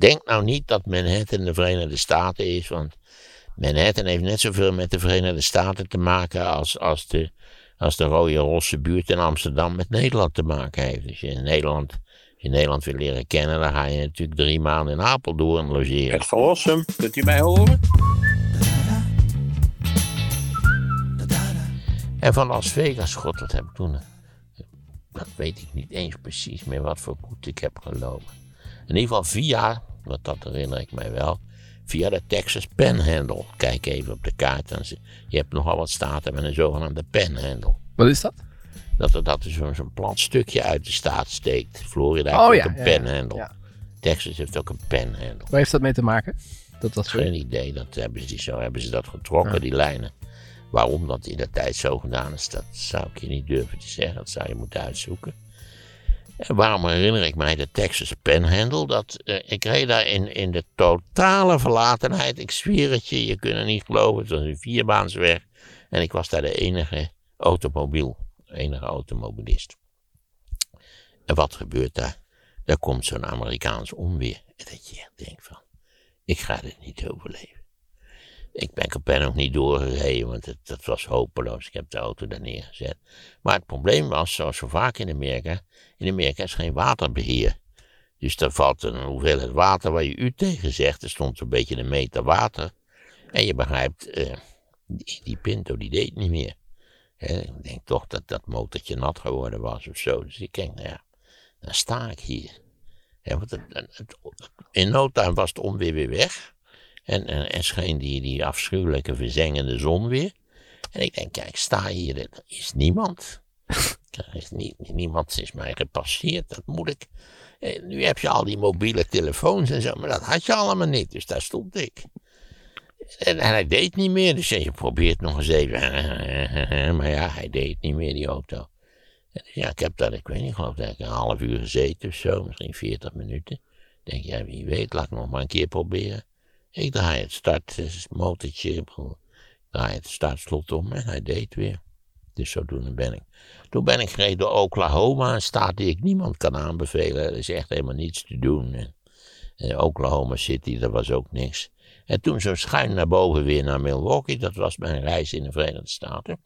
denk nou niet dat Manhattan de Verenigde Staten is, want Manhattan heeft net zoveel met de Verenigde Staten te maken als, als, de, als de rode rosse buurt in Amsterdam met Nederland te maken heeft. Dus je in Nederland, als je Nederland wil leren kennen, dan ga je natuurlijk drie maanden in Apeldoorn logeren. Het verlossen, kunt u mij horen? En van Las Vegas, god, wat heb ik toen... Dat weet ik niet eens precies meer wat voor boete ik heb gelopen. In ieder geval via, want dat herinner ik mij wel, via de Texas Panhandle. Kijk even op de kaart. En je hebt nogal wat staten met een zogenaamde Panhandle. Wat is dat? Dat er dat zo'n zo'n plat stukje uit de staat steekt. Florida Oh, heeft ja, ook een ja, ja. Panhandle. Ja. Texas heeft ook een Panhandle. Waar heeft dat mee te maken? Dat dat zo Geen idee, dat hebben ze, zo hebben ze dat getrokken, die lijnen. Waarom dat in de tijd zo gedaan is, dat zou ik je niet durven te zeggen. Dat zou je moeten uitzoeken. Waarom herinner ik mij de Texas Panhandle? Dat, eh, ik reed daar in, in de totale verlatenheid. Ik zweer het je, je kunt het niet geloven. Het was een vierbaansweg. En ik was daar de enige automobiel, enige automobilist. En wat gebeurt daar? Daar komt zo'n Amerikaans onweer. En dat je echt denkt van, ik ga dit niet overleven. Ik ben Capelle nog niet doorgereden, want het, dat was hopeloos. Ik heb de auto daar neergezet. Maar het probleem was, zoals zo vaak in Amerika, in Amerika is geen waterbeheer. Dus er valt een hoeveelheid water waar je u tegen zegt. Er stond zo'n beetje een meter water. En je begrijpt, eh, die, Pinto die deed niet meer. Ik denk toch dat dat motortje nat geworden was of zo. Dus ik denk, nou ja, dan sta ik hier. In no time was het onweer weer weg. En, en, en scheen die, die afschuwelijke verzengende zon weer. En ik denk, kijk, sta hier, er is niemand. Er is niemand is mij gepasseerd, dat moet ik. Eh, nu heb je al die mobiele telefoons en zo, maar dat had je allemaal niet, dus daar stond ik. En, en hij deed niet meer, dus je probeert nog eens even. Maar ja, hij deed niet meer, die auto. En dus ja, ik heb daar, ik weet niet, ik geloof dat ik een half uur gezeten of zo, misschien 40 minuten. Denk, ja, wie weet, laat ik nog maar een keer proberen. Ik draai het startmotortje, ik draai het startslot om en hij deed weer. Dus zodoende ben ik. Toen ben ik gereden door Oklahoma, een staat die ik niemand kan aanbevelen. Er is echt helemaal niets te doen. En, en Oklahoma City, daar was ook niks. En toen zo schuin naar boven weer naar Milwaukee, dat was mijn reis in de Verenigde Staten.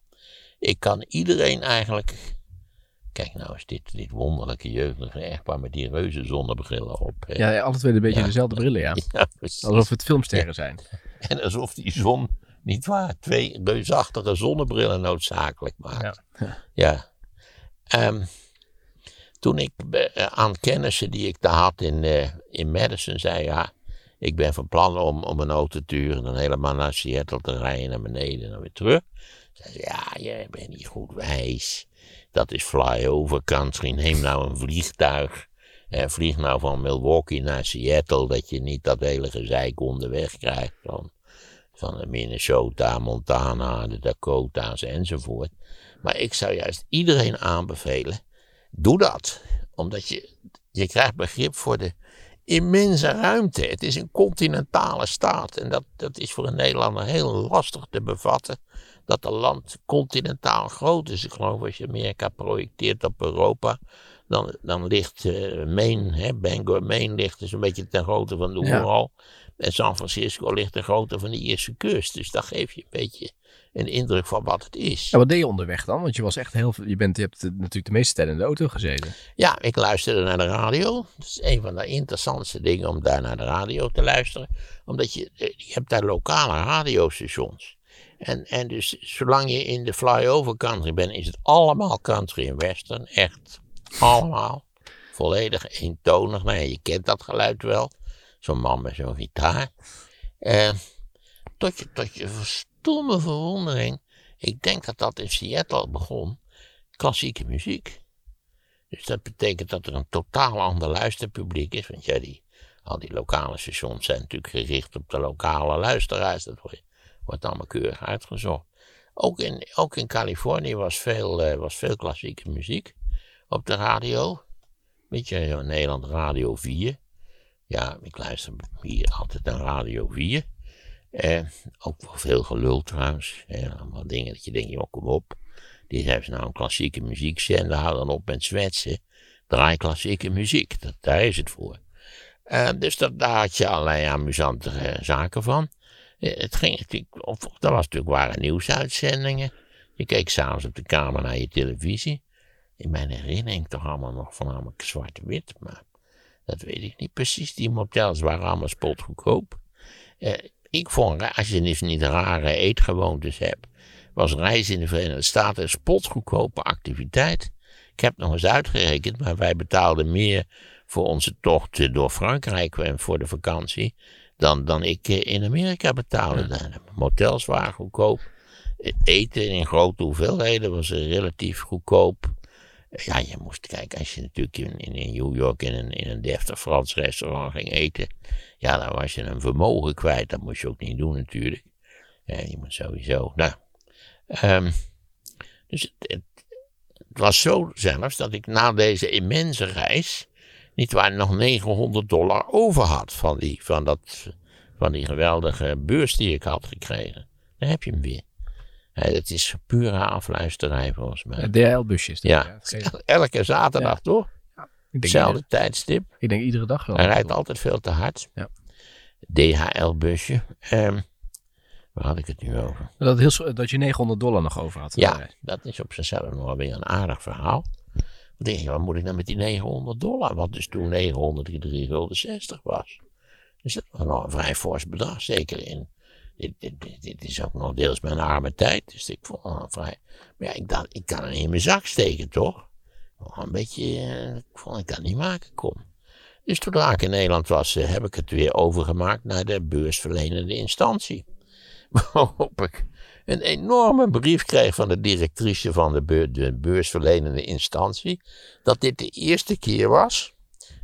Ik kan iedereen eigenlijk. Kijk nou eens, dit, dit wonderlijke jeugdige echtpaar met die reuze zonnebrillen op. hè. Ja, ja, alle twee een beetje Ja. dezelfde brillen, ja. Alsof het filmsterren zijn. En alsof die zon, niet waar, twee reusachtige zonnebrillen noodzakelijk maakt. Ja. Ja. Ehm, toen ik eh, aan kennissen die ik daar had in, eh, in Madison zei, ja, ik ben van plan om, om een auto te huren dan helemaal naar Seattle te rijden, naar beneden en dan weer terug. Zei ze, ja, je bent niet goed wijs. Dat is flyover country. Neem nou een vliegtuig. Eh, vlieg nou van Milwaukee naar Seattle, dat je niet dat hele gezeik onderweg krijgt van, van Minnesota, Montana, de Dakota's enzovoort. Maar ik zou juist iedereen aanbevelen, doe dat. Omdat je, je krijgt begrip voor de immense ruimte. Het is een continentale staat en dat, dat is voor een Nederlander heel lastig te bevatten. Dat een land continentaal groot is. Ik geloof als je Amerika projecteert op Europa, dan, dan ligt eh, Maine, hè, Bangor, Maine ligt dus een beetje ten grootte van de Ja. Oeral. En San Francisco ligt ten grootte van de Ierse kust. Dus dat geeft je een beetje een indruk van wat het is. En wat deed je onderweg dan? Want je was echt heel. Je, bent, je hebt eh, natuurlijk de meeste tijd in de auto gezeten. Ja, ik luisterde naar de radio. Dat is een van de interessantste dingen om daar naar de radio te luisteren. Omdat je, eh, je hebt daar lokale radiostations. En, en dus zolang je in de flyover country bent, is het allemaal country en western. Echt allemaal. Volledig eentonig. Nou je kent dat geluid wel. Zo'n man met zo'n gitaar. Eh, tot, je, tot je stomme verwondering. Ik denk dat dat in Seattle begon. Klassieke muziek. Dus dat betekent dat er een totaal ander luisterpubliek is. Want ja, die, al die lokale stations zijn natuurlijk gericht op de lokale luisteraars. Dat wordt, wordt allemaal keurig uitgezocht. Ook in, ook in Californië was veel, eh, was veel klassieke muziek op de radio. Weet je, in Nederland Radio 4. Ja, ik luister hier altijd naar Radio 4. Eh, ook wel veel gelul trouwens. Eh, allemaal dingen dat je denkt, joh, kom op. Dit hebben ze nou een klassieke muziekzender, hou dan op met zwetsen. Draai klassieke muziek, dat, daar is het voor. Eh, dus dat, daar had je allerlei amusante eh, zaken van. Eh, het ging natuurlijk, dat was natuurlijk nieuwsuitzendingen. Je keek s'avonds op de kamer naar je televisie. In mijn herinnering toch allemaal nog voornamelijk zwart-wit, maar dat weet ik niet precies. Die motels waren allemaal spotgoedkoop. Eh, ik vond, als je dus niet rare eetgewoontes hebt, was reizen in de Verenigde Staten een spotgoedkope activiteit. Ik heb nog eens uitgerekend, maar wij betaalden meer voor onze tocht door Frankrijk en voor de vakantie dan, dan ik eh, in Amerika betaalde. De motels waren goedkoop. Eten in grote hoeveelheden was relatief goedkoop. Ja, je moest kijken, als je natuurlijk in, in, New York in een, in een deftig Frans restaurant ging eten, ja, dan was je een vermogen kwijt. Dat moest je ook niet doen natuurlijk. Ja, je moet sowieso, nou, um, dus het, het, was zo zelfs dat ik na deze immense reis, niet waar, nog 900 dollar over had van die, van dat, van die geweldige beurs die ik had gekregen. Dan heb je hem weer. Het is pure afluisterij volgens mij. DHL-busjes. Ja, elke zaterdag toch? Ja, Hetzelfde tijdstip. Ik denk iedere dag wel. Hij rijdt altijd veel te hard. Ja. DHL-busje. Um, waar had ik het nu over? Dat, heel, dat je 900 dollar nog over had. Ja, dat is op zichzelf nog wel weer een aardig verhaal. Dan denk je, wat moet ik nou met die 900 dollar? Wat dus toen 903 gulden 60 was. Dus dat was nog een vrij fors bedrag. Zeker in dit, dit, is ook nog deels mijn arme tijd. Dus ik vond het vrij. Maar ja, ik, dacht, ik kan het in mijn zak steken, toch? Een beetje. Uh, ik vond ik dat niet maken kon. Dus toen ik in Nederland was, uh, heb ik het weer overgemaakt naar de beursverlenende instantie. Waarop ik een enorme brief kreeg van de directrice van de, de beursverlenende instantie. Dat dit de eerste keer was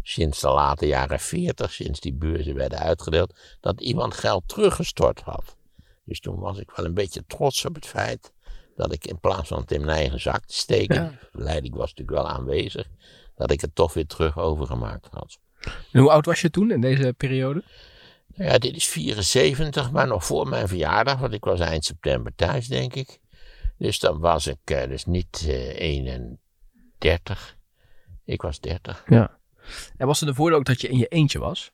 sinds de late jaren 40, sinds die beurzen werden uitgedeeld, dat iemand geld teruggestort had. Dus toen was ik wel een beetje trots op het feit dat ik in plaats van het in mijn eigen zak te steken, de leiding was natuurlijk wel aanwezig, dat ik het toch weer terug overgemaakt had. En hoe oud was je toen in deze periode? Ja, dit is 74, maar nog voor mijn verjaardag, want ik was eind september thuis, denk ik. Dus dan was ik uh, dus niet uh, eh, 31. Ik was 30. Ja. En was er de voordeel ook dat je in je eentje was?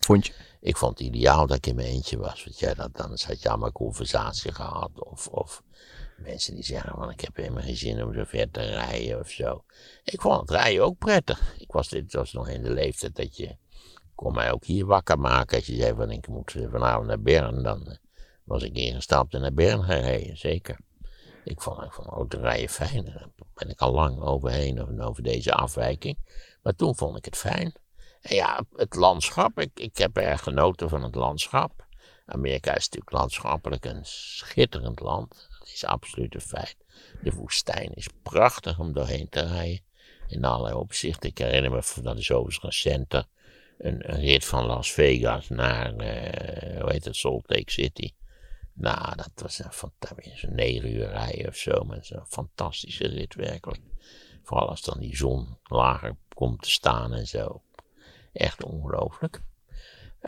Vond je? Ik vond het ideaal dat ik in mijn eentje was. Want ja, dan, dan had je allemaal conversatie gehad. Of, of mensen die zeggen van ik heb helemaal geen zin om zo ver te rijden of zo. Ik vond het rijden ook prettig. Ik was, dit was nog in de leeftijd dat je kon mij ook hier wakker maken. Als je zei van ik moet vanavond naar Bern, dan eh, was ik ingestapt en naar Bern gereden, zeker. Ik vond, ik vond autorijden fijn. Daar ben ik al lang overheen over deze afwijking. Maar toen vond ik het fijn. En ja, het landschap. Ik, ik heb erg genoten van het landschap. Amerika is natuurlijk landschappelijk een schitterend land. Dat is absoluut een feit. De woestijn is prachtig om doorheen te rijden. In allerlei opzichten. Ik herinner me, dat is overigens recenter, een, rit van Las Vegas naar, uh, hoe heet het, Salt Lake City. Nou, dat was een, fantastische negen uur rijden of zo. Maar een fantastische rit werkelijk. Vooral als dan die zon lager komt te staan en zo. Echt ongelooflijk.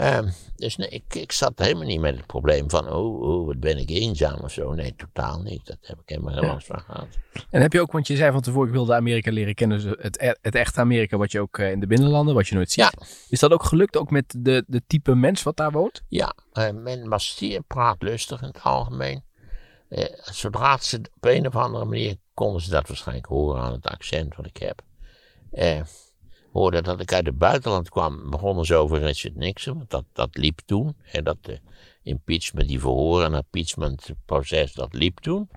Um, dus nee, ik, ik zat helemaal niet met het probleem van, oh, oh, wat ben ik eenzaam of zo. Nee, totaal niet. Dat heb ik helemaal geen last van gehad. En heb je ook, want je zei van tevoren, ik wilde Amerika leren kennen, dus het, e-, het echte Amerika wat je ook eh, in de binnenlanden, wat je nooit ziet. Ja. Is dat ook gelukt, ook met de, de type mens wat daar woont? Ja, uh, men was zeer praatlustig in het algemeen. Uh, zodra ze op een of andere manier konden ze dat waarschijnlijk horen aan het accent wat ik heb eh, hoorde dat ik uit het buitenland kwam, begonnen ze over Richard Nixon, want dat, dat liep toen. Hè, dat de impeachment, die verhoren en impeachmentproces, dat liep toen.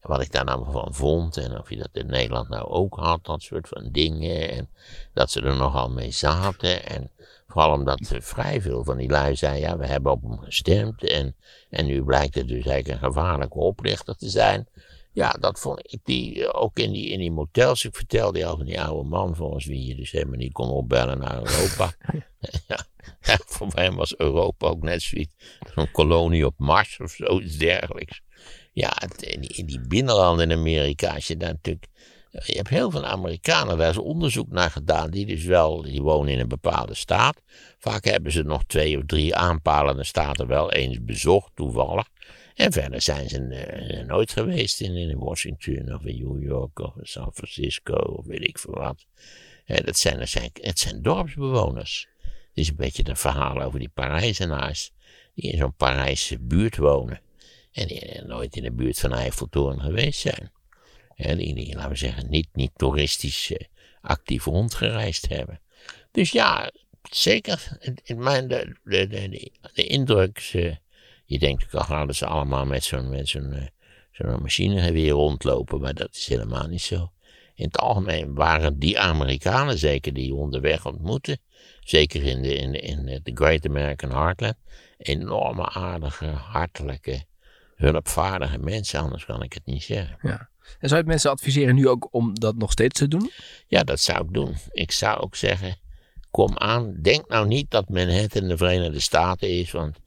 En wat ik daar nou van vond en of je dat in Nederland nou ook had, dat soort van dingen. En dat ze er nogal mee zaten. En vooral omdat vrij veel van die lui zeiden, ja, we hebben op hem gestemd. En, en nu blijkt het dus eigenlijk een gevaarlijke oplichter te zijn. Ja, dat vond ik die, eh, ook in die, in die motels. Ik vertelde al van die oude man volgens wie je dus helemaal niet kon opbellen naar Europa. ja, voor mij was Europa ook net zoiets. Zo'n kolonie op Mars of zoiets dergelijks. Ja, in die, in die binnenlanden in Amerika, als je daar natuurlijk. Je hebt heel veel Amerikanen, daar is onderzoek naar gedaan, die dus wel, die wonen in een bepaalde staat. Vaak hebben ze nog twee of drie aanpalende staten wel eens bezocht, toevallig. En verder zijn ze uh, nooit geweest in, in Washington of in New York of in San Francisco of weet ik veel wat. dat zijn, zijn, het zijn dorpsbewoners. Het is een beetje het verhaal over die Parijzenaars. Die in zo'n Parijse buurt wonen. En die nooit in de buurt van Eiffeltoren geweest zijn. En die, laten we zeggen, niet, niet toeristisch uh, actief rondgereisd hebben. Dus ja, zeker. In mijn, de, de, de, de indruk. Je denkt, al hadden ze allemaal met zo'n zo'n uh, zo'n machine weer rondlopen. Maar dat is helemaal niet zo. In het algemeen waren die Amerikanen zeker die onderweg ontmoeten. Zeker in de, in de, in de Great American Heartland. Enorme aardige, hartelijke, hulpvaardige mensen. Anders kan ik het niet zeggen. Ja. En zou je mensen adviseren nu ook om dat nog steeds te doen? Ja, dat zou ik doen. Ik zou ook zeggen, kom aan. Denk nou niet dat Manhattan de Verenigde Staten is. Want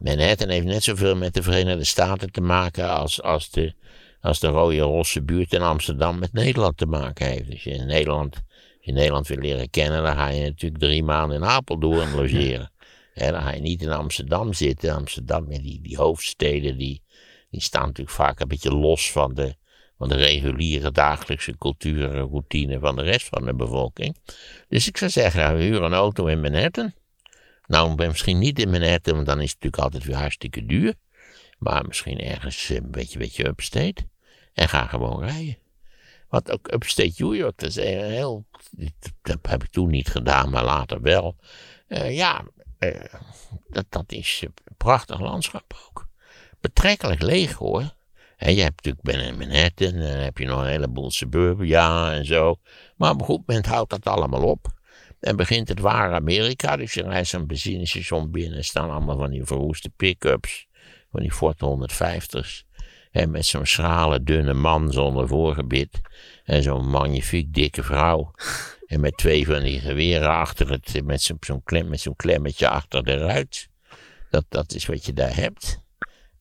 Manhattan heeft net zoveel met de Verenigde Staten te maken als, als, de, als de rode rosse buurt in Amsterdam met Nederland te maken heeft. Dus je in Nederland, als je Nederland wil leren kennen, dan ga je natuurlijk drie maanden in Apeldoorn logeren. En dan ga je niet in Amsterdam zitten. Amsterdam en die, die hoofdsteden, die, die staan natuurlijk vaak een beetje los van de, van de reguliere dagelijkse cultuur en routine van de rest van de bevolking. Dus ik zou zeggen, huur een auto in Manhattan. Nou, misschien niet in Manhattan, want dan is het natuurlijk altijd weer hartstikke duur. Maar misschien ergens een beetje, beetje upstate. En ga gewoon rijden. Wat ook upstate New York, dat is heel. Dat heb ik toen niet gedaan, maar later wel. Uh, ja, uh, dat, dat is een prachtig landschap ook. Betrekkelijk leeg hoor. En je hebt natuurlijk Manhattan, en dan heb je nog een heleboel suburbia en zo. Maar op een goed moment houdt dat allemaal op. En begint het ware Amerika. Dus je rijdt zo'n benzinestation binnen. staan allemaal van die verroeste pick-ups. Van die Ford 150's. En met zo'n schrale, dunne man zonder voorgebit. En zo'n magnifiek dikke vrouw. En met twee van die geweren achter het. Met zo'n klem, met zo'n klemmetje achter de ruit. Dat, dat is wat je daar hebt.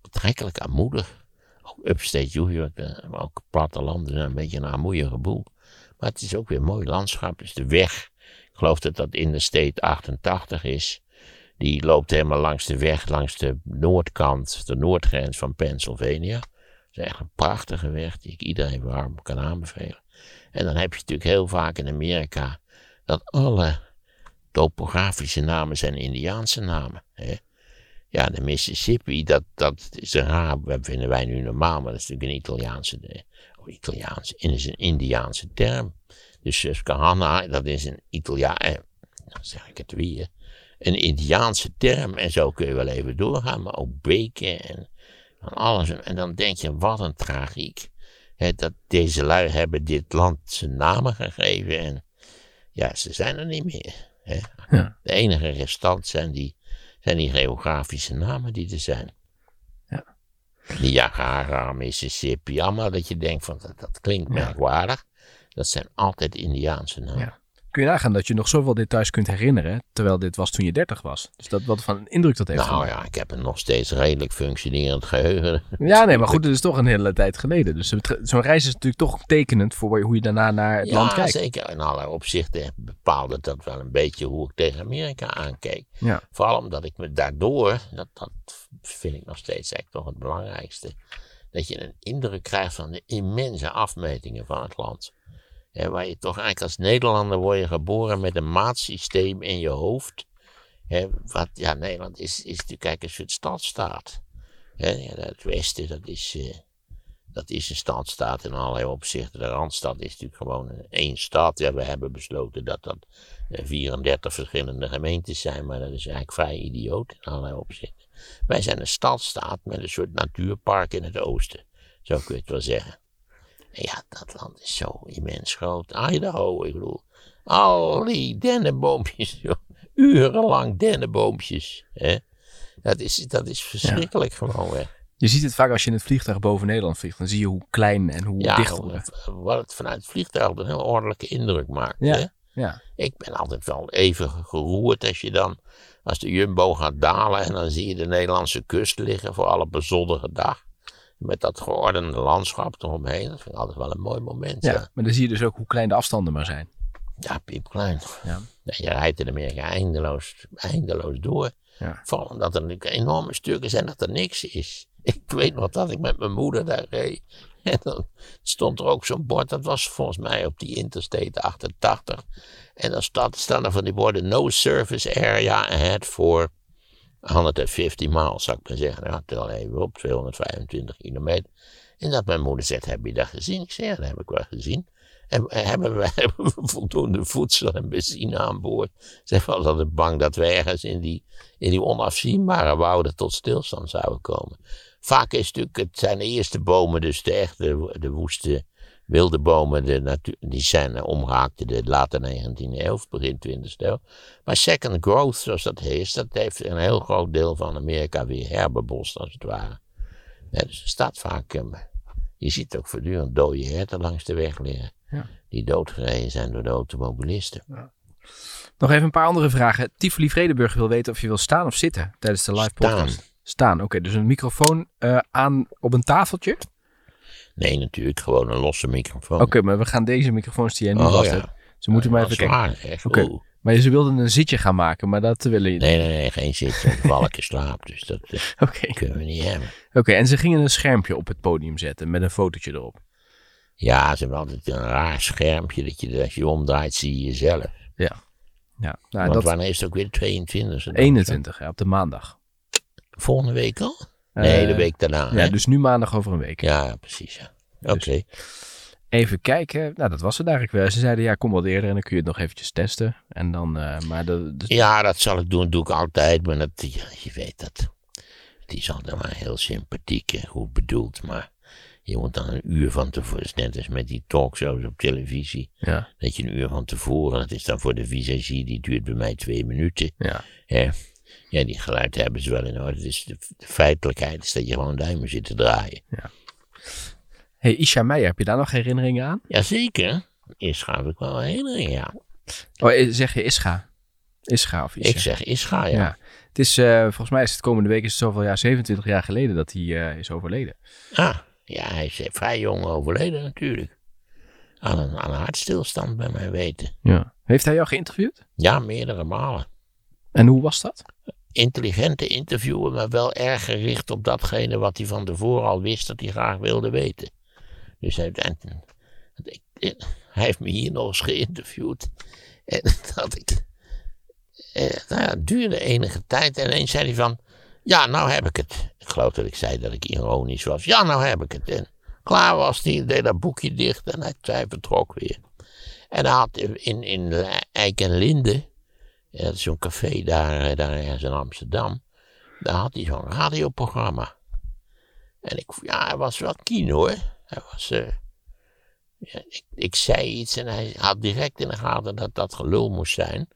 Betrekkelijk aanmoedig upstate New York, eh, ook plattelanden zijn een beetje een armoeige boel. Maar het is ook weer een mooi landschap. Dus de weg, geloof dat dat in de state 88 is. Die loopt helemaal langs de weg, langs de noordkant, de noordgrens van Pennsylvania. Dat is echt een prachtige weg die ik iedereen warm kan aanbevelen. En dan heb je natuurlijk heel vaak in Amerika dat alle topografische namen zijn Indiaanse namen. Hè? Ja, de Mississippi, dat, dat is een raar, dat vinden wij nu normaal, maar dat is natuurlijk een Italiaanse, of Italiaanse, is een Indiaanse term. Dus Susquehanna, dat is een Italiaan, dan zeg ik het weer, een Indiaanse term. En zo kun je wel even doorgaan, maar ook beken en van alles. En dan denk je, wat een tragiek. dat deze lui hebben dit land zijn namen gegeven en ja, ze zijn er niet meer. Ja. De enige restant zijn die zijn die geografische namen die er zijn. Ja. Niagara, Mississippi, allemaal dat je denkt van dat, dat klinkt merkwaardig. Dat zijn altijd Indiaanse namen. Ja. Kun je nagaan dat je nog zoveel details kunt herinneren, terwijl dit was toen je 30 was. Dus dat, wat van een indruk dat heeft Nou ja, ik heb een nog steeds redelijk functionerend geheugen. Ja, nee, maar goed, het is toch een hele tijd geleden. Dus zo'n reis is natuurlijk toch tekenend voor hoe je daarna naar het land kijkt. Ja, zeker. In allerlei opzichten bepaalde dat wel een beetje hoe ik tegen Amerika aankeek. Ja. Vooral omdat ik me daardoor, dat, dat vind ik nog steeds echt toch het belangrijkste, dat je een indruk krijgt van de immense afmetingen van het land waar je toch eigenlijk als Nederlander word je geboren met een maatsysteem in je hoofd. wat, ja, Nederland is, is natuurlijk een soort stadstaat. Het Westen, dat is, uh, dat is een stadstaat in allerlei opzichten. De Randstad is natuurlijk gewoon één stad. Ja, we hebben besloten dat dat 34 verschillende gemeentes zijn, maar dat is eigenlijk vrij idioot in allerlei opzichten. Wij zijn een stadstaat met een soort natuurpark in het oosten. Zo kun je het wel zeggen. Ja, dat land is zo immens groot. Idaho, ik bedoel. Al die dennenboompjes, joh. Urenlang dennenboompjes. Hè? Dat, is, dat is verschrikkelijk gewoon weg. Je ziet het vaak als je in het vliegtuig boven Nederland vliegt. Dan zie je hoe klein en hoe dicht het Wat het vanuit het vliegtuig een heel ordelijke indruk maakt. Ja. Hè? Ja. Ik ben altijd wel even geroerd als je dan, als de Jumbo gaat dalen en dan zie je de Nederlandse kust liggen voor alle bezoldige dag met dat geordende landschap eromheen. Dat vind ik altijd wel een mooi moment. Ja, maar dan zie je dus ook hoe klein de afstanden maar zijn. Ja, piepklein. Ja. Je rijdt in Amerika eindeloos, eindeloos door. Ja. Vooral omdat er natuurlijk enorme stukken zijn dat er niks is. Ik weet nog dat ik met mijn moeder daar reed. En dan stond er ook zo'n bord, dat was volgens mij op die Interstate 88. En dan staat, staan er van die borden, no service area ahead for 150 miles, zou ik maar zeggen. Al even op, 225 kilometer. En dat mijn moeder zegt, heb je dat gezien? Ik zeg, ja, dat heb ik wel gezien. En hebben we, hebben we voldoende voedsel en benzine aan boord? Ze was altijd bang dat we ergens in die, in die onafzienbare wouden tot stilstand zouden komen. Vaak is het natuurlijk, het zijn de eerste bomen, dus de echte, de woeste wilde bomen, de natuur, die zijn omgehaakt in de late 19e eeuw, begin 20e eeuw. Maar second growth, zoals dat heet, dat heeft een heel groot deel van Amerika weer herbebost, als het ware. Ja, dus er staat vaak, eh, je ziet ook voortdurend dode herten langs de weg liggen. Ja. Die doodgereden zijn door de automobilisten. Nog even een paar andere vragen. Tivoli Vredenburg wil weten of je wil staan of zitten tijdens de live Staan. podcast. Staan, oké. dus een microfoon eh, aan op een tafeltje. Nee, natuurlijk, gewoon een losse microfoon. Oké, maar we gaan deze microfoons die jij nu Oh, vast ja. hebt. Ze moeten maar Dat even kijken. Oké. Maar ze wilden een zitje gaan maken, maar dat willen je Nee, nee, nee, geen ik in slaap. Dus dat eh, kunnen we niet hebben. Oké, en ze gingen een schermpje op het podium zetten met een fotootje erop. Ja, ze hebben altijd een raar schermpje dat je als je omdraait zie je jezelf. Ja. Ja, nou, Want dat wanneer is het ook weer 22? 21, ja, op de maandag. Volgende week al? Nee, Eh, de week daarna. Ja, hè? dus nu maandag over een week. ja precies. Ja. Oké. Even kijken. Nou, dat was het eigenlijk wel. Ze zeiden, ja, kom wat eerder en dan kun je het nog eventjes testen. En dan, eh, maar de, de- Ja, dat zal ik doen, doe ik altijd. Maar dat, ja, je weet dat. Het is altijd maar heel sympathiek en goed bedoeld. Maar je moet dan een uur van tevoren. Net als met die talkshows op televisie. ja, Dat je een uur van tevoren. Dat is dan voor de visagie, die duurt bij mij twee minuten. ja. Hè? Ja, die geluid hebben ze wel in orde. Dus de, de feitelijkheid is dat je gewoon duimen zit te draaien. hey, Isha Meijer, heb je daar nog herinneringen aan? Jazeker. Eerst ga ik wel herinneren, ja. Oh, eh, zeg je Ischa? Ischa of Isha? Ik zeg Ischa, ja. Ja. Het is, eh, volgens mij is het komende week is het zoveel jaar, 27 jaar geleden dat hij eh, is overleden. Ah, ja, hij is vrij jong overleden natuurlijk. Aan een, aan een hartstilstand bij mij weten. Ja. Heeft hij jou geïnterviewd? Ja, meerdere malen. En hoe was dat? Intelligente interviewen, maar wel erg gericht op datgene wat hij van tevoren al wist dat hij graag wilde weten. Dus hij, ik- hij heeft me hier nog eens geïnterviewd. En dat ik. Eh, nou ja, duurde enige tijd. En ineens zei hij van. Ja, nou heb ik het. Ik geloof dat ik zei dat ik ironisch was. Ja, nou heb ik het. En klaar was hij, deed dat boekje dicht en hij, hij vertrok weer. En hij had in, in Eik en Linde. Ja, dat is zo'n café daar, eh, daar ergens in Amsterdam. Daar had hij zo'n radioprogramma. En ik, ja, hij was wel keen hoor. Hij was, eh, ja, ik, ik zei iets en hij had direct in de gaten dat dat gelul moest zijn.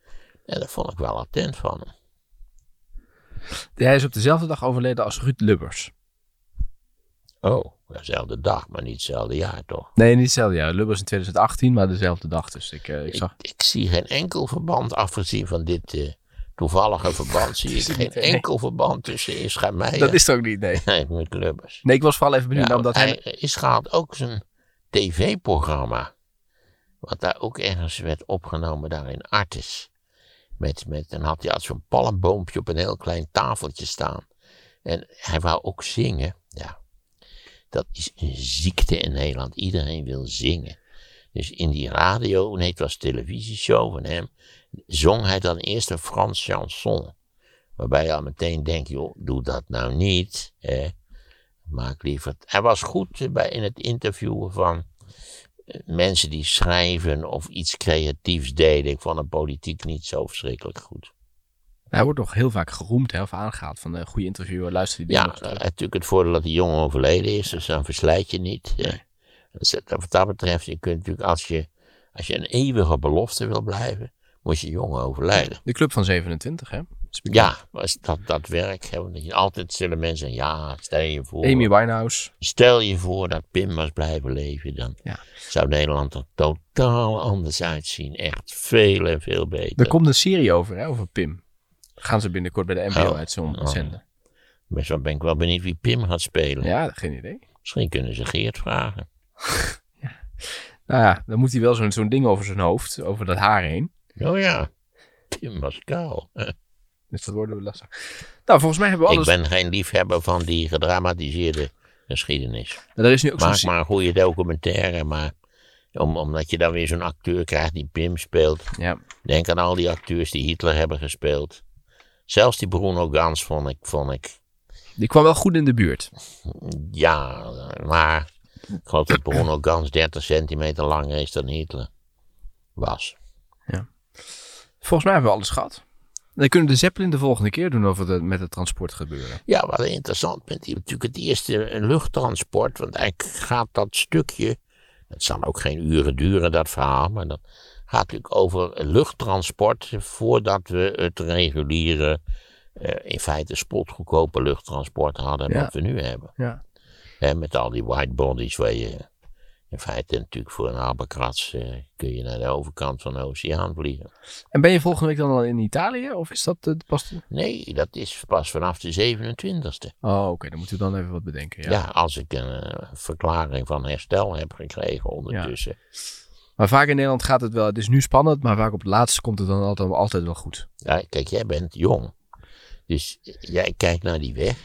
En dat vond ik wel attent van hem. Hij is op dezelfde dag overleden als Ruud Lubbers. Oh, dezelfde dag, maar niet hetzelfde jaar toch? Nee, niet hetzelfde jaar. Lubbers in 2018, maar dezelfde dag. Dus ik, eh, ik Ik, zag... ik zie geen enkel verband, afgezien van dit eh, toevallige verband, zie ik geen nee. enkel verband tussen Ischa Meijer Dat is ook niet, nee. en met Lubbers. Nee, ik was vooral even benieuwd, Ja, omdat hij... hij is gehad ook zijn tv-programma. Wat daar ook ergens werd opgenomen, daar in Artis. Met, met, dan had hij zo'n palmboompje op een heel klein tafeltje staan. En hij wou ook zingen. Dat is een ziekte in Nederland. Iedereen wil zingen. Dus in die radio, nee, het was een televisieshow van hem, zong hij dan eerst een Frans chanson. Waarbij je al meteen denkt, joh, doe dat nou niet. Hè. Maak liever. Hij was goed bij, in het interviewen van eh, mensen die schrijven of iets creatiefs deden. Ik vond de politiek niet zo verschrikkelijk goed. Hij wordt nog heel vaak geroemd hè, of aangehaald van een goede interviewer. Luister die Ja, natuurlijk het voordeel dat die jongen overleden is, dus dan verslijt je niet. hè. Dus Wat dat betreft, je kunt natuurlijk als je, als je een eeuwige belofte wil blijven, moet je jong overlijden. De club van 27, hè? Ja, dat, dat werk, hè, want je, altijd zullen mensen ja, stel je voor. Amy Winehouse. Stel je voor dat Pim was blijven leven, dan Ja. zou Nederland er totaal anders uitzien. Echt veel en veel beter. Er komt een serie over, hè, over Pim. Gaan ze binnenkort bij de NPO Oh. uitzenden. Oh. wel ben ik wel benieuwd wie Pim gaat spelen. Ja, geen idee. Misschien kunnen ze Geert vragen. Nou ja, dan moet hij wel zo'n zo'n ding over zijn hoofd, over dat haar heen. Oh ja, Pim was kaal. Dus dat worden we lastig. Nou, volgens mij hebben we Ik alles... ben geen liefhebber van die gedramatiseerde geschiedenis. Er is nu ook. Maak maar een goede documentaire, maar om, omdat je dan weer zo'n acteur krijgt die Pim speelt. Ja. Denk aan al die acteurs die Hitler hebben gespeeld. Zelfs die Bruno Gans vond ik, vond ik Die kwam wel goed in de buurt. ja, maar ik geloof dat Bruno Gans 30 centimeter langer is dan Hitler was. Volgens mij hebben we alles gehad. Dan kunnen we de Zeppelin de volgende keer doen over het met het transport gebeuren. Ja, wat interessant die, natuurlijk het eerste luchttransport, want eigenlijk gaat dat stukje, het zal ook geen uren duren dat verhaal, maar dat gaat natuurlijk over luchttransport voordat we het reguliere, eh, in feite spotgoedkope luchttransport hadden Ja. wat we nu hebben. Ja. Met al die white bodies waar je in feite natuurlijk voor een Albatros eh, kun je naar de overkant van de oceaan vliegen. En ben je volgende week dan al in Italië? Of is dat eh, pas... Nee, dat is pas vanaf de 27e. Oh, oké. Dan moeten we dan even wat bedenken. Ja. Ja, als ik een verklaring van herstel heb gekregen ondertussen. Maar vaak in Nederland gaat het wel... Het is nu spannend, maar vaak op het laatste komt het dan altijd, altijd wel goed. Ja, kijk, jij bent jong. Dus jij kijkt naar die weg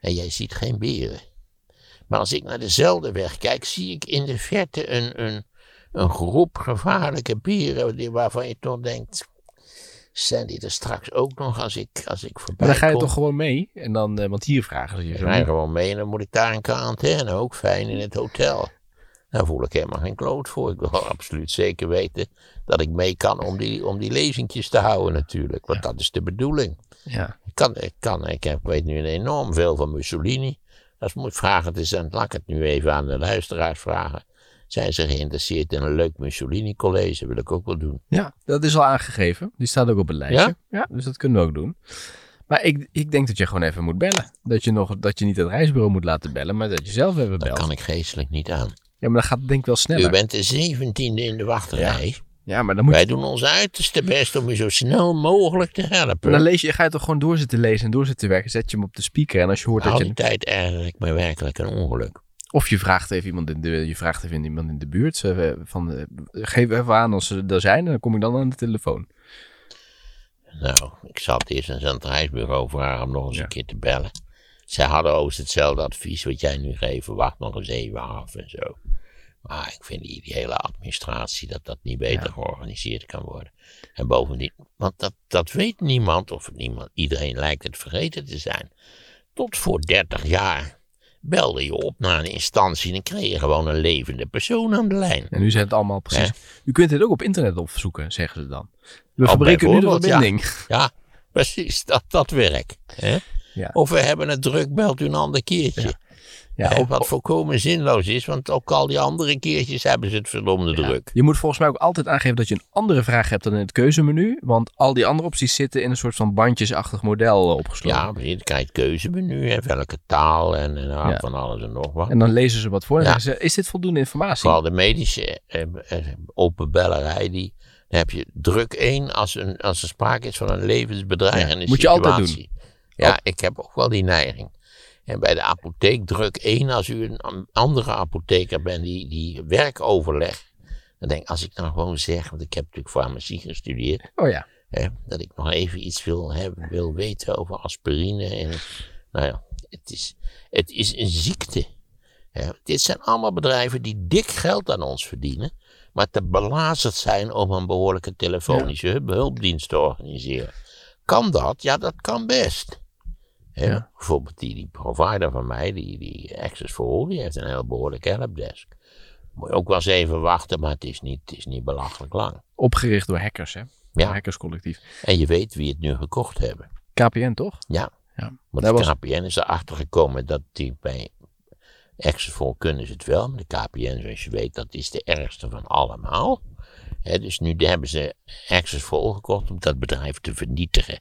en jij ziet geen beren. Maar als ik naar dezelfde weg kijk, zie ik in de verte een, een, een groep gevaarlijke beren waarvan je toch denkt, zijn die er straks ook nog als ik, als ik voorbij Maar dan ga je kom? toch gewoon mee? En dan, eh, want hier vragen ze je Ik zo. rij gewoon mee en dan moet ik daar in quarantaine, ook fijn in het hotel. Daar voel ik helemaal geen kloot voor. Ik wil absoluut zeker weten dat ik mee kan om die, om die lezingjes te houden natuurlijk. Want dat is de bedoeling. Ja. Ik, kan, ik, kan, ik heb, weet nu enorm veel van Mussolini. Dat moet vragen te zijn. Laat ik het nu even aan de luisteraars vragen. Zijn ze geïnteresseerd in een leuk Mussolini college? Wil ik ook wel doen. ja, dat is al aangegeven. Die staat ook op het lijstje. Ja? dus dat kunnen we ook doen. Maar ik, ik denk dat je gewoon even moet bellen. Dat je, nog, dat je niet het reisbureau moet laten bellen, maar dat je zelf even Dat belt. kan ik geestelijk niet aan. Ja, maar dat gaat denk ik wel sneller. U bent de zeventiende in de wachtrij. Ja, maar dan moet Wij je... doen ons uiterste best om u zo snel mogelijk te helpen. Dan lees je, ga je toch gewoon doorzitten lezen en doorzitten werken. Zet je hem op de speaker en als je hoort dat je... die tijd ik me werkelijk een ongeluk. Of je vraagt even iemand in de, je vraagt even iemand in de buurt. Van, geef even aan als ze er zijn en dan kom ik dan aan de telefoon. Nou, ik zal het eerst aan het reisbureau vragen om nog eens Ja. een keer te bellen. Zij hadden ook hetzelfde advies wat jij nu geeft. Wacht nog eens even af en zo. Maar ik vind die, die hele administratie dat dat niet beter Ja. georganiseerd kan worden. En bovendien, want dat, dat weet niemand, of niemand, iedereen lijkt het vergeten te zijn. Tot voor 30 jaar belde je op naar een instantie en kreeg je gewoon een levende persoon aan de lijn. En nu zijn het allemaal precies. U kunt dit ook op internet opzoeken, zeggen ze dan. We verbreken nu de ja. verbinding. Ja, precies, dat, dat werk. Hè? Ja. Of we hebben het druk, belt u een ander keertje. Ja, wat volkomen zinloos is, want ook al die andere keertjes hebben ze het verdomde druk. Je moet volgens mij ook altijd aangeven dat je een andere vraag hebt dan in het keuzemenu. Want al die andere opties zitten in een soort van bandjesachtig model eh, opgesloten. Ja, je krijgt het keuzemenu en welke taal en, en nou, Ja. van alles en nog wat. En dan lezen ze wat voor en Ja. zeggen ze, is dit voldoende informatie? Vooral de medische eh, eh, open bellerij, die, dan heb je druk 1 als, een, als er sprake is van een levensbedreigende Ja, moet je situatie. altijd doen. Ja, ik heb ook wel die neiging. En bij de apotheek druk 1 als u een an- andere apotheker bent die, die werkoverleg. Dan denk ik, als ik dan gewoon zeg, want ik heb natuurlijk farmacie gestudeerd. Oh ja. Hè, dat ik nog even iets wil, hebben, wil weten over aspirine. En, nou ja, het is, het is een ziekte. Hè. Dit zijn allemaal bedrijven die dik geld aan ons verdienen. Maar te belazerd zijn om een behoorlijke telefonische hulp- hulpdienst te organiseren. Kan dat? Ja, dat kan best. Ja. Bijvoorbeeld die, die provider van mij, die, die Access for All, die heeft een heel behoorlijke helpdesk. Moet je ook wel eens even wachten, maar het is niet, het is niet belachelijk lang. Opgericht door hackers, hè? Ja. Hackerscollectief. En je weet wie het nu gekocht hebben. KPN, toch? Ja, Ja. want Dat de was- KPN is erachter gekomen dat die bij Access for All kunnen ze het wel. Maar de KPN, zoals je weet, dat is de ergste van allemaal. Dus nu hebben ze Access All gekocht om dat bedrijf te vernietigen.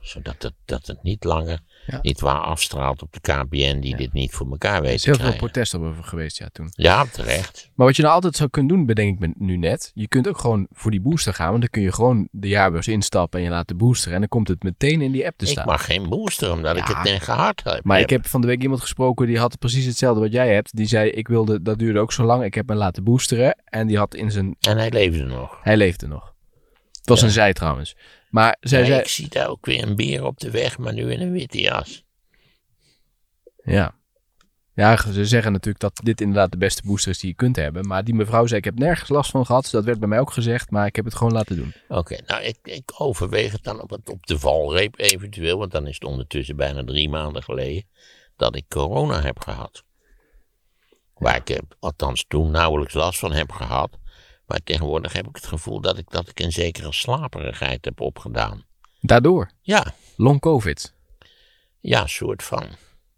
Zodat het, dat het niet langer Ja. niet waar afstraalt op de KPN die dit niet voor elkaar Er weet is heel veel protest over geweest, ja, toen. Ja, terecht. Maar wat je nou altijd zou kunnen doen, bedenk ik me nu net. Je kunt ook gewoon voor die booster gaan. Want dan kun je gewoon de jaarbeurs instappen en je laat de booster. En dan komt het meteen in die app te Ik staan. mag geen booster omdat ik het tegen hard heb. Maar ik heb van de week iemand gesproken die had precies hetzelfde wat jij hebt. Die zei, ik wilde, dat duurde ook zo lang. Ik heb me laten boosteren. En die had in zijn, En hij leefde nog. hij leefde nog. was Ja. een zij trouwens. Maar zij zei... Ik zie daar ook weer een beer op de weg, maar nu in een witte jas. Ja. Ja, ze zeggen natuurlijk dat dit inderdaad de beste booster is die je kunt hebben. Maar die mevrouw zei, ik heb nergens last van gehad. Dat werd bij mij ook gezegd, maar ik heb het gewoon laten doen. Oké, nou ik, ik overweeg het dan op, het, op de valreep eventueel, want dan is het ondertussen bijna drie maanden geleden dat ik corona heb gehad. Waar ik eh, althans toen nauwelijks last van heb gehad. Maar tegenwoordig heb ik het gevoel dat ik, dat ik een zekere slaperigheid heb opgedaan. Daardoor. Ja, Long covid. ja, soort van.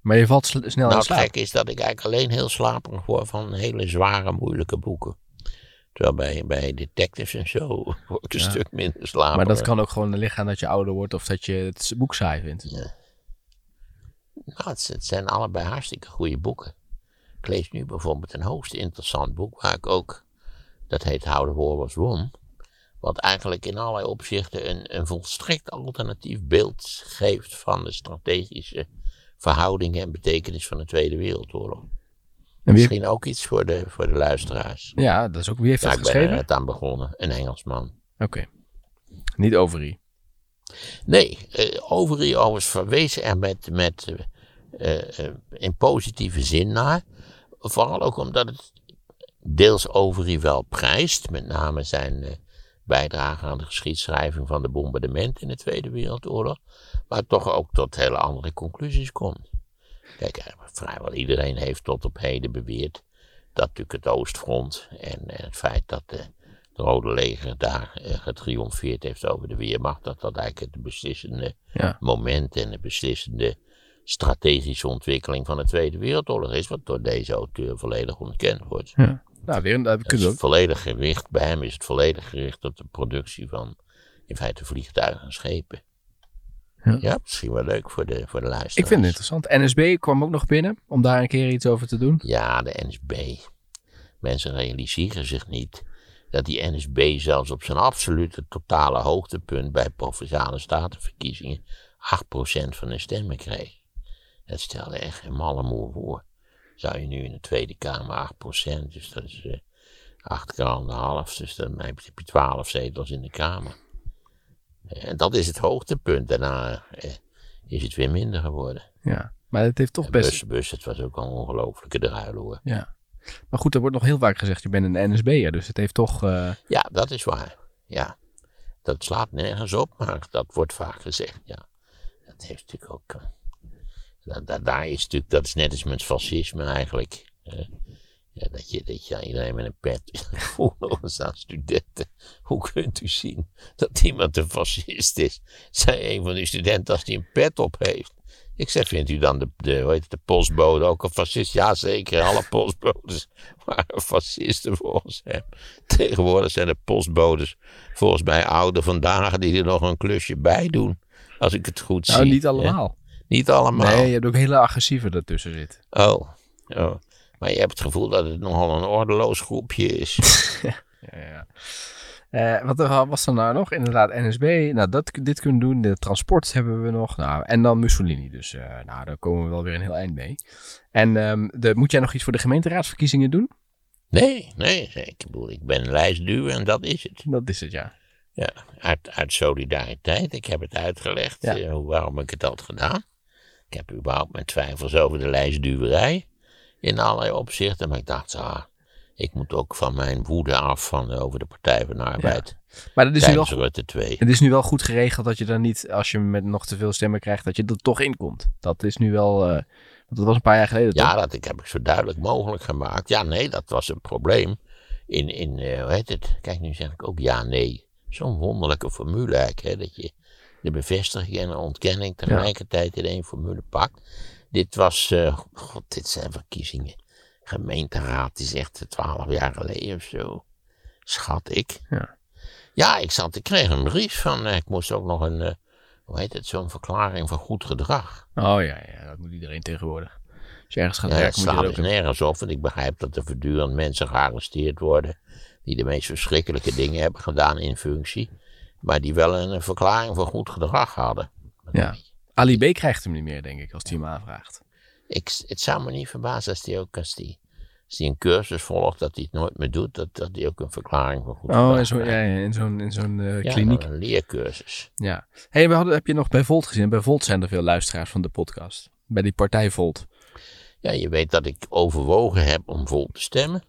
Maar je valt snel Nou, in het slaap. gekke is dat ik eigenlijk alleen heel slaperig word van hele zware, moeilijke boeken. Terwijl bij, bij detectives en zo word ik een Ja. stuk minder slaperig. Maar dat kan ook gewoon liggen dat je ouder wordt of dat je het boek saai vindt. Ja. Nou, het, het zijn allebei hartstikke goede boeken. Ik lees nu bijvoorbeeld een hoogst interessant boek waar ik ook, dat heet War Was Won. Wat eigenlijk in allerlei opzichten een, een volstrekt alternatief beeld geeft van de strategische verhoudingen en betekenis van de Tweede Wereldoorlog. En wie, Misschien ook iets voor de, voor de luisteraars. ja, dat is ook, wie heeft Ja, dat ik ben er geschreven? net aan begonnen. Een Engelsman. Oké. Niet Overy. Nee, eh Overy overigens verwees er met, met, eh, eh, in positieve zin naar. Vooral ook omdat het deels Overy wel prijst. Met name zijn eh, bijdrage aan de geschiedschrijving van de bombardementen in de Tweede Wereldoorlog. Maar toch ook tot hele andere conclusies komt. Kijk, eh, vrijwel iedereen heeft tot op heden beweerd dat natuurlijk het Oostfront en, en het feit dat de, Rode Leger daar eh, getriomfeerd heeft over de Weermacht, dat dat eigenlijk het beslissende Ja. moment en de beslissende strategische ontwikkeling van de Tweede Wereldoorlog is, wat door deze auteur volledig ontkend wordt. ja. Nou, weer een, dat Het kunnen we is ook. volledig gericht, bij hem is het volledig gericht op de productie van in feite vliegtuigen en schepen. Ja. Ja, misschien wel leuk voor de, voor de luisteraars. Ik vind het interessant. NSB kwam ook nog binnen om daar een keer iets over te doen. Ja, de NSB. Mensen realiseren zich niet dat die NSB zelfs op zijn absolute totale hoogtepunt bij provinciale statenverkiezingen 8% van de stemmen kreeg. Dat stelde echt geen malle moer voor. Zou je nu in de Tweede Kamer 8%, dus dat is eh 8 keer anderhalf, dus dan heb je 12 zetels in de Kamer. Eh, En dat is het hoogtepunt. Daarna eh, is het weer minder geworden. Ja. Maar het heeft toch En best... bus, bus, het was ook al een ongelofelijke druil hoor. Ja. Maar goed, er wordt nog heel vaak gezegd, je bent een NSB'er. Dus het heeft toch... eh, Ja, dat is waar. Ja. Dat slaat nergens op, maar dat wordt vaak gezegd, ja. Dat heeft natuurlijk ook... da- da- daar is natuurlijk, dat is net als met fascisme eigenlijk. ja, dat je, dat je aan iedereen met een pet... Staan studenten. Hoe kunt u zien dat iemand een fascist is? Zei een van die studenten als hij een pet op heeft. Ik zeg, vindt u dan de, de, hoe heet het, de postbode ook een fascist? Jazeker, alle postbodes waren fascisten volgens hem. Tegenwoordig zijn de postbodes volgens mij oude vandaag die er nog een klusje bij doen. Als ik het goed nou, zie. niet hè. allemaal. Niet allemaal. Nee, je hebt ook hele agressieve ertussen zitten. Oh. oh. Maar je hebt het gevoel dat het nogal een ordeloos groepje is. Ja, ja. Eh, wat er was er nou nog? Inderdaad, NSB. Nou, dat, dit kunnen doen. De transport hebben we nog. Nou, en dan Mussolini. Dus eh, nou, daar komen we wel weer een heel eind mee. En ehm, de, moet jij nog iets voor de gemeenteraadsverkiezingen doen? Nee, nee. Ik bedoel, ik ben lijstduwer en dat is het. Dat is het, ja. Ja, uit, uit solidariteit. Ik heb het uitgelegd Ja. eh, waarom ik het had gedaan. Ik heb überhaupt mijn twijfels over de lijstduwerij. In allerlei opzichten. Maar ik dacht, ah, ik moet ook van mijn woede af van, over de Partij van de Arbeid. Maar dat is nu wel, Rutte 2. het is nu wel goed geregeld dat je dan niet, als je met nog te veel stemmen krijgt, dat je er toch in komt. Dat is nu wel, eh, dat was een paar jaar geleden toch? Ja, dat ik, heb ik zo duidelijk mogelijk gemaakt. Ja, nee, dat was een probleem. In, in eh, hoe heet het? Kijk, nu zeg ik ook ja, nee. Zo'n wonderlijke formule eigenlijk, hè, dat je de bevestiging en de ontkenning tegelijkertijd in één formule pakt. Dit was, eh, god, dit zijn verkiezingen. Gemeenteraad is echt twaalf jaar geleden of zo. Schat ik. Ja. Ja, ik zat, ik kreeg een brief van, eh, ik moest ook nog een, eh, hoe heet het, zo'n verklaring van goed gedrag. Oh ja, ja, dat moet iedereen tegenwoordig. Als je ergens gaat Ja, het werken, slaat dat dus nergens op, want ik begrijp dat er voortdurend mensen gearresteerd worden. die de meest verschrikkelijke dingen hebben gedaan in functie. Maar die wel een, een verklaring voor goed gedrag hadden. Ja. Ali B krijgt hem niet meer, denk ik, als hij hem aanvraagt. Ik, het zou me niet verbazen als die ook als die, als hij een cursus volgt, dat hij het nooit meer doet, dat, dat hij ook een verklaring voor goed Oh, in zo'n krijgt. ja, in zo'n in zo'n eh, Ja, kliniek. een leercursus. Ja. Hey, we hadden, heb je nog bij Volt gezien? Bij Volt zijn er veel luisteraars van de podcast. Bij die partij Volt. Ja, je weet dat ik overwogen heb om vol te stemmen.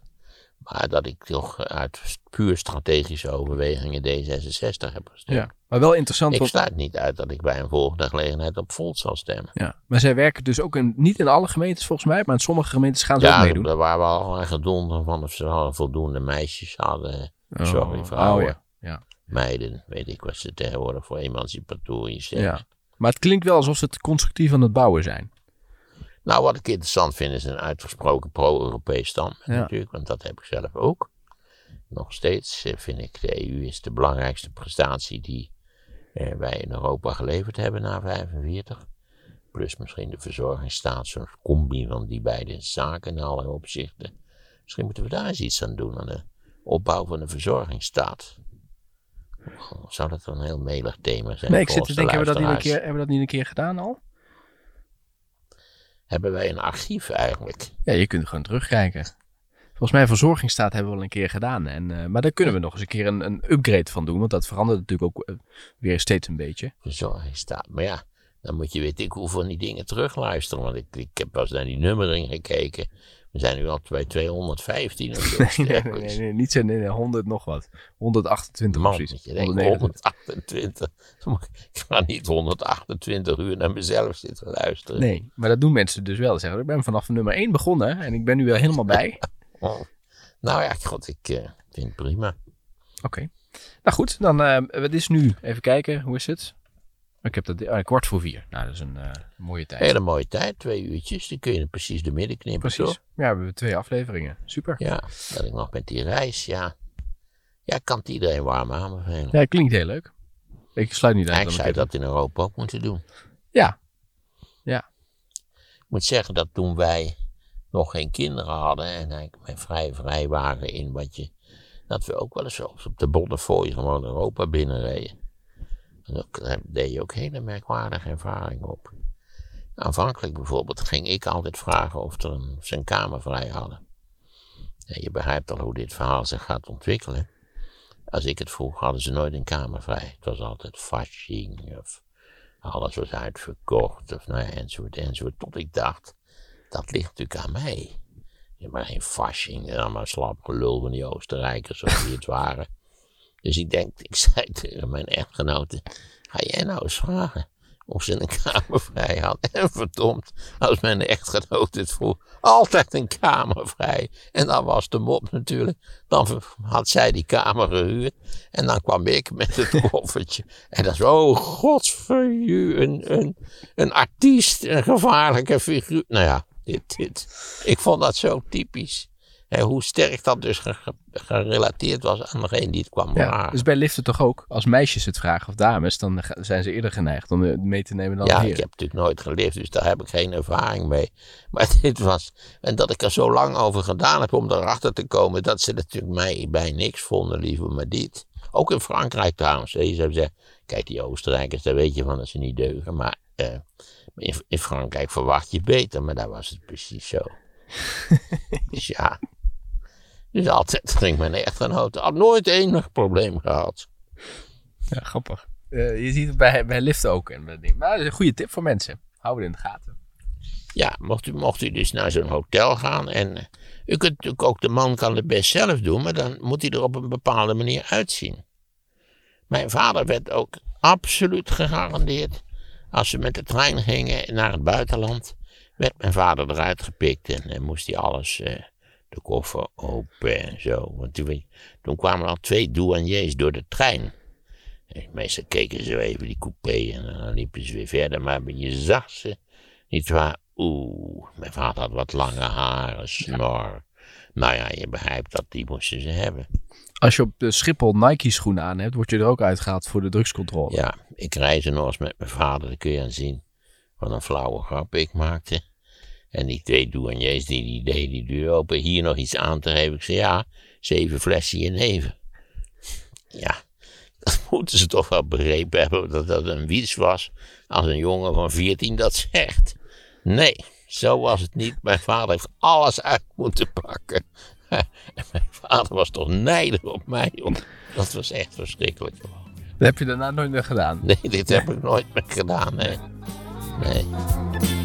Maar dat ik toch uit puur strategische overwegingen D66 heb gestemd. Ja. Maar wel interessant. Ik want- sluit niet uit dat ik bij een volgende gelegenheid op Volt zal stemmen. ja. Maar zij werken dus ook in, niet in alle gemeentes volgens mij, maar in sommige gemeentes gaan ze ook Ja, meedoen. daar waren we al aan gedonder van of ze al voldoende meisjes hadden. Oh, Sorry, vrouwen, Oh, ja. Ja. meiden, weet ik wat ze tegenwoordig voor emancipatorisch zijn. ja. Maar het klinkt wel alsof ze het constructief aan het bouwen zijn. Nou, wat ik interessant vind is een uitgesproken pro-Europees standpunt Ja. natuurlijk, want dat heb ik zelf ook. Nog steeds eh, vind ik de EU is de belangrijkste prestatie die eh, wij in Europa geleverd hebben na 45. Plus misschien de verzorgingsstaat, zo'n combi van die beide zaken in alle opzichten. Misschien moeten we daar eens iets aan doen, aan de opbouw van de verzorgingsstaat. Zou dat een heel melig thema zijn? Nee, ik zit te denken, hebben we, dat niet een keer, hebben we dat niet een keer gedaan al? Hebben wij een archief eigenlijk? Ja, je kunt gewoon terugkijken. Volgens mij verzorgingsstaat hebben we al een keer gedaan. En, eh, maar daar kunnen we nog eens een keer een, een upgrade van doen. Want dat verandert natuurlijk ook eh, weer steeds een beetje. verzorgingsstaat. Maar ja, dan moet je weet ik hoeveel van die dingen terugluisteren. Want ik, ik heb pas naar die nummering gekeken. We zijn nu al bij 215 of zo. Nee, nee, nee, niet zo, nee, nee, 100 nog wat. 128 Man, precies. je denkt 129. 128. Ik ga niet 128 uur naar mezelf zitten luisteren. Nee, maar dat doen mensen dus wel. Ze zeggen, ik ben vanaf nummer 1 begonnen en ik ben nu wel helemaal bij. Oh. Nou ja, god, ik eh, vind het prima. Oké. Nou goed, dan eh, wat is nu? Even kijken, hoe is het? Ik heb dat ah, kwart voor vier. Nou, dat is een eh, mooie tijd. Hele mooie tijd, twee uurtjes. Die kun je precies de midden knippen, Precies. toch? Ja, we hebben twee afleveringen. Super. Ja, dat ik nog met die reis, ja. Ja, ik kan het iedereen warm aanbevelen. Ja, klinkt heel leuk. Ik sluit niet uit. ik zou ik het- dat in Europa ook moeten doen. Ja. Ik moet zeggen dat toen wij nog geen kinderen hadden en eigenlijk vrij vrij waren in wat je, dat we ook wel eens op op de Bonnefoy gewoon Europa binnenreden. Daar deed je ook hele merkwaardige ervaringen op. Aanvankelijk bijvoorbeeld ging ik altijd vragen of, of ze een kamer vrij hadden. En je begrijpt al hoe dit verhaal zich gaat ontwikkelen. Als ik het vroeg, hadden ze nooit een kamer vrij. Het was altijd fasching of alles was uitverkocht of nou ja, enzovoort enzovoort. Tot ik dacht, dat ligt natuurlijk aan mij. Je maar geen fasching allemaal slap gelul die Oostenrijkers zoals die het waren. Dus ik denk, ik zei tegen mijn echtgenote, ga jij nou eens vragen of ze een kamer vrij had. En verdomd, als mijn echtgenote het vroeg, altijd een kamer vrij. En dan was de mop natuurlijk, dan had zij die kamer gehuurd. En dan kwam ik met het koffertje. En dan zo, oh godsverju, een, een, een artiest, een gevaarlijke figuur. Nou ja, dit, dit. Ik vond dat zo typisch. Hè, hoe sterk dat dus ge- ge- gerelateerd was aan degene die het kwam Ja, vragen. dus bij liften toch ook. Als meisjes het vragen of dames, dan zijn ze eerder geneigd om het mee te nemen dan Ja, ik heb natuurlijk nooit geleefd, dus daar heb ik geen ervaring mee. Maar dit was, en dat ik er zo lang over gedaan heb om erachter te komen dat ze natuurlijk mij bij niks vonden, liever maar dit. Ook in Frankrijk trouwens. hè. Je zou zeggen, kijk die Oostenrijkers, daar weet je van dat ze niet deugen. Maar eh, in, in Frankrijk verwacht je beter, maar daar was het precies zo. dus ja. Dus altijd ging mijn echtgenote, had nooit enig probleem gehad. Ja, grappig. Eh, je ziet het bij, bij liften ook. En. Maar dat is een goede tip voor mensen. Hou het in de gaten. Ja, mocht u, mocht u dus naar zo'n hotel gaan en eh, u kunt natuurlijk ook, de man kan het best zelf doen, maar dan moet hij er op een bepaalde manier uitzien. Mijn vader werd ook absoluut gegarandeerd, als we met de trein gingen naar het buitenland, werd mijn vader eruit gepikt en eh, moest hij alles, eh, de koffer open en zo. Want toen, toen kwamen er al twee douaniers door de trein. En meestal keken ze even die coupé en dan liepen ze weer verder, maar je zag ze niet waar? Oeh, mijn vader had wat lange haren, snor. Nou ja, je begrijpt dat, die moesten ze hebben. Als je op de Schiphol Nike schoenen aan hebt, word je er ook uitgehaald voor de drugscontrole. Ja, ik reisde nog eens met mijn vader, dan kun je aan zien wat een flauwe grap ik maakte. En die twee douaniers, die, die deden die deur open. Hier nog iets aan te geven. Ik zei, ja, zeven flessen leven. Ja, dat moeten ze toch wel begrepen hebben dat dat een wiets was. Als een jongen van 14 dat zegt. Nee, zo was het niet. Mijn vader heeft alles uit moeten pakken. En mijn vader was toch nijdig op mij. Dat was echt verschrikkelijk. Dat heb je daarna nooit meer gedaan? Nee, dit heb ik nooit meer gedaan. Nee. nee.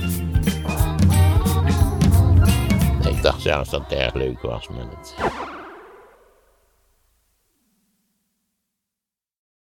Ik dacht zelfs dat het erg leuk was, met het.